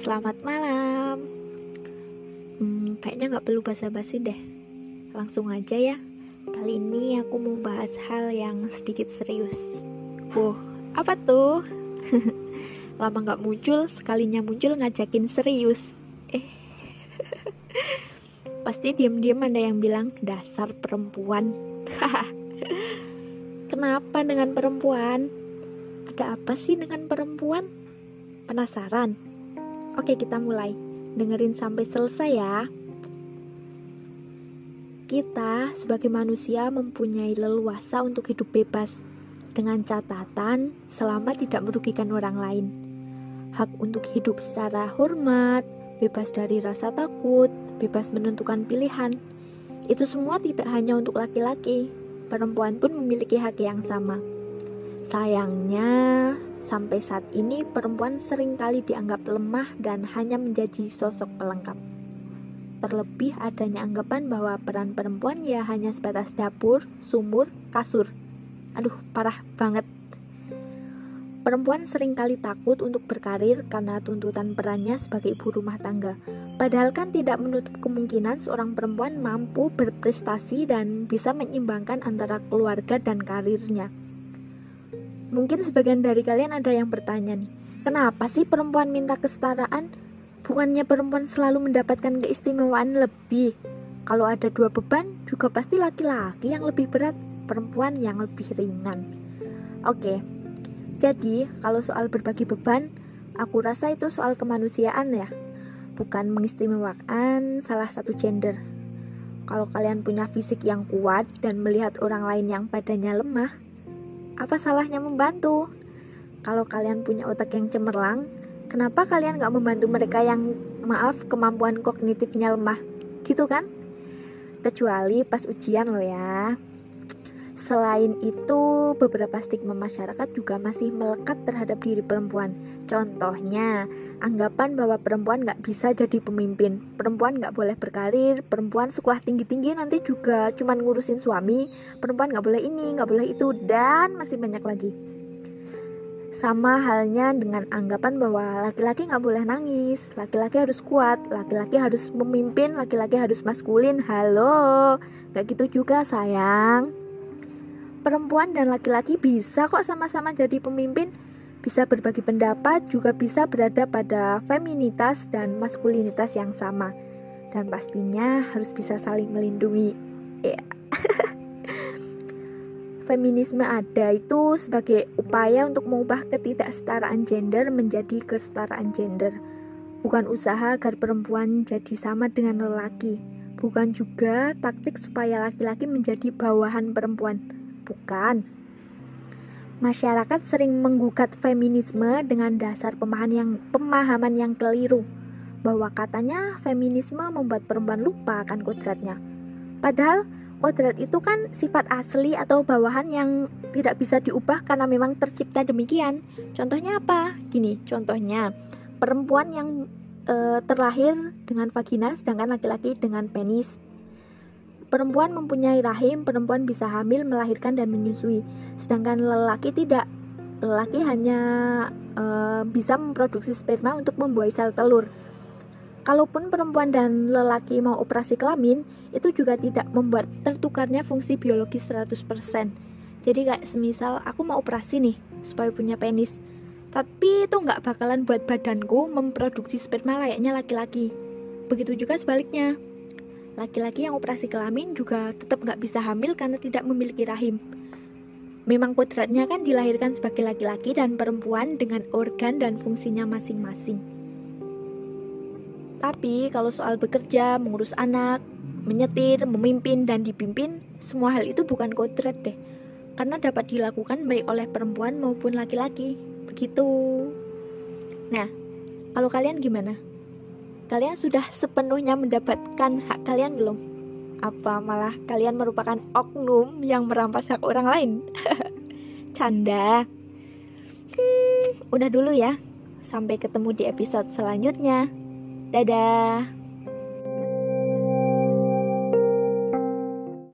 selamat malam. Hmm, kayaknya nggak perlu basa-basi deh. Langsung aja ya. Kali ini aku mau bahas hal yang sedikit serius. Wow, apa tuh? Lama nggak muncul, sekalinya muncul ngajakin serius. Eh, pasti diam-diam ada yang bilang dasar perempuan. Kenapa dengan perempuan? Ada apa sih dengan perempuan? Penasaran? Oke, kita mulai. Dengerin sampai selesai ya. Kita sebagai manusia mempunyai leluasa untuk hidup bebas dengan catatan selama tidak merugikan orang lain. Hak untuk hidup secara hormat, bebas dari rasa takut, bebas menentukan pilihan. Itu semua tidak hanya untuk laki-laki, perempuan pun memiliki hak yang sama. Sayangnya, Sampai saat ini perempuan sering kali dianggap lemah dan hanya menjadi sosok pelengkap. Terlebih adanya anggapan bahwa peran perempuan ya hanya sebatas dapur, sumur, kasur. Aduh, parah banget. Perempuan sering kali takut untuk berkarir karena tuntutan perannya sebagai ibu rumah tangga. Padahal kan tidak menutup kemungkinan seorang perempuan mampu berprestasi dan bisa menyeimbangkan antara keluarga dan karirnya. Mungkin sebagian dari kalian ada yang bertanya nih, kenapa sih perempuan minta kesetaraan? Bukannya perempuan selalu mendapatkan keistimewaan lebih? Kalau ada dua beban, juga pasti laki-laki yang lebih berat, perempuan yang lebih ringan. Oke, jadi kalau soal berbagi beban, aku rasa itu soal kemanusiaan ya, bukan mengistimewakan salah satu gender. Kalau kalian punya fisik yang kuat dan melihat orang lain yang badannya lemah, apa salahnya membantu? Kalau kalian punya otak yang cemerlang, kenapa kalian nggak membantu mereka yang maaf kemampuan kognitifnya lemah? Gitu kan? Kecuali pas ujian lo ya. Selain itu, beberapa stigma masyarakat juga masih melekat terhadap diri perempuan. Contohnya, anggapan bahwa perempuan nggak bisa jadi pemimpin, perempuan nggak boleh berkarir, perempuan sekolah tinggi-tinggi nanti juga cuman ngurusin suami, perempuan nggak boleh ini, nggak boleh itu, dan masih banyak lagi. Sama halnya dengan anggapan bahwa laki-laki nggak boleh nangis, laki-laki harus kuat, laki-laki harus memimpin, laki-laki harus maskulin. Halo, nggak gitu juga sayang perempuan dan laki-laki bisa kok sama-sama jadi pemimpin, bisa berbagi pendapat, juga bisa berada pada feminitas dan maskulinitas yang sama. Dan pastinya harus bisa saling melindungi. Ya. Feminisme ada itu sebagai upaya untuk mengubah ketidaksetaraan gender menjadi kesetaraan gender. Bukan usaha agar perempuan jadi sama dengan lelaki, bukan juga taktik supaya laki-laki menjadi bawahan perempuan Bukan. Masyarakat sering menggugat feminisme dengan dasar pemahaman yang, pemahaman yang keliru bahwa katanya feminisme membuat perempuan lupa akan kodratnya. Padahal kodrat itu kan sifat asli atau bawahan yang tidak bisa diubah karena memang tercipta demikian. Contohnya apa? Gini, contohnya perempuan yang e, terlahir dengan vagina sedangkan laki-laki dengan penis Perempuan mempunyai rahim, perempuan bisa hamil, melahirkan dan menyusui. Sedangkan lelaki tidak. Lelaki hanya e, bisa memproduksi sperma untuk membuahi sel telur. Kalaupun perempuan dan lelaki mau operasi kelamin, itu juga tidak membuat tertukarnya fungsi biologis 100%. Jadi kayak semisal aku mau operasi nih supaya punya penis. Tapi itu nggak bakalan buat badanku memproduksi sperma layaknya laki-laki. Begitu juga sebaliknya. Laki-laki yang operasi kelamin juga tetap nggak bisa hamil karena tidak memiliki rahim. Memang kodratnya kan dilahirkan sebagai laki-laki dan perempuan dengan organ dan fungsinya masing-masing. Tapi kalau soal bekerja, mengurus anak, menyetir, memimpin, dan dipimpin, semua hal itu bukan kodrat deh. Karena dapat dilakukan baik oleh perempuan maupun laki-laki. Begitu. Nah, kalau kalian gimana? Kalian sudah sepenuhnya mendapatkan hak kalian belum? Apa malah kalian merupakan oknum yang merampas hak orang lain? Canda. Hmm, udah dulu ya. Sampai ketemu di episode selanjutnya. Dadah.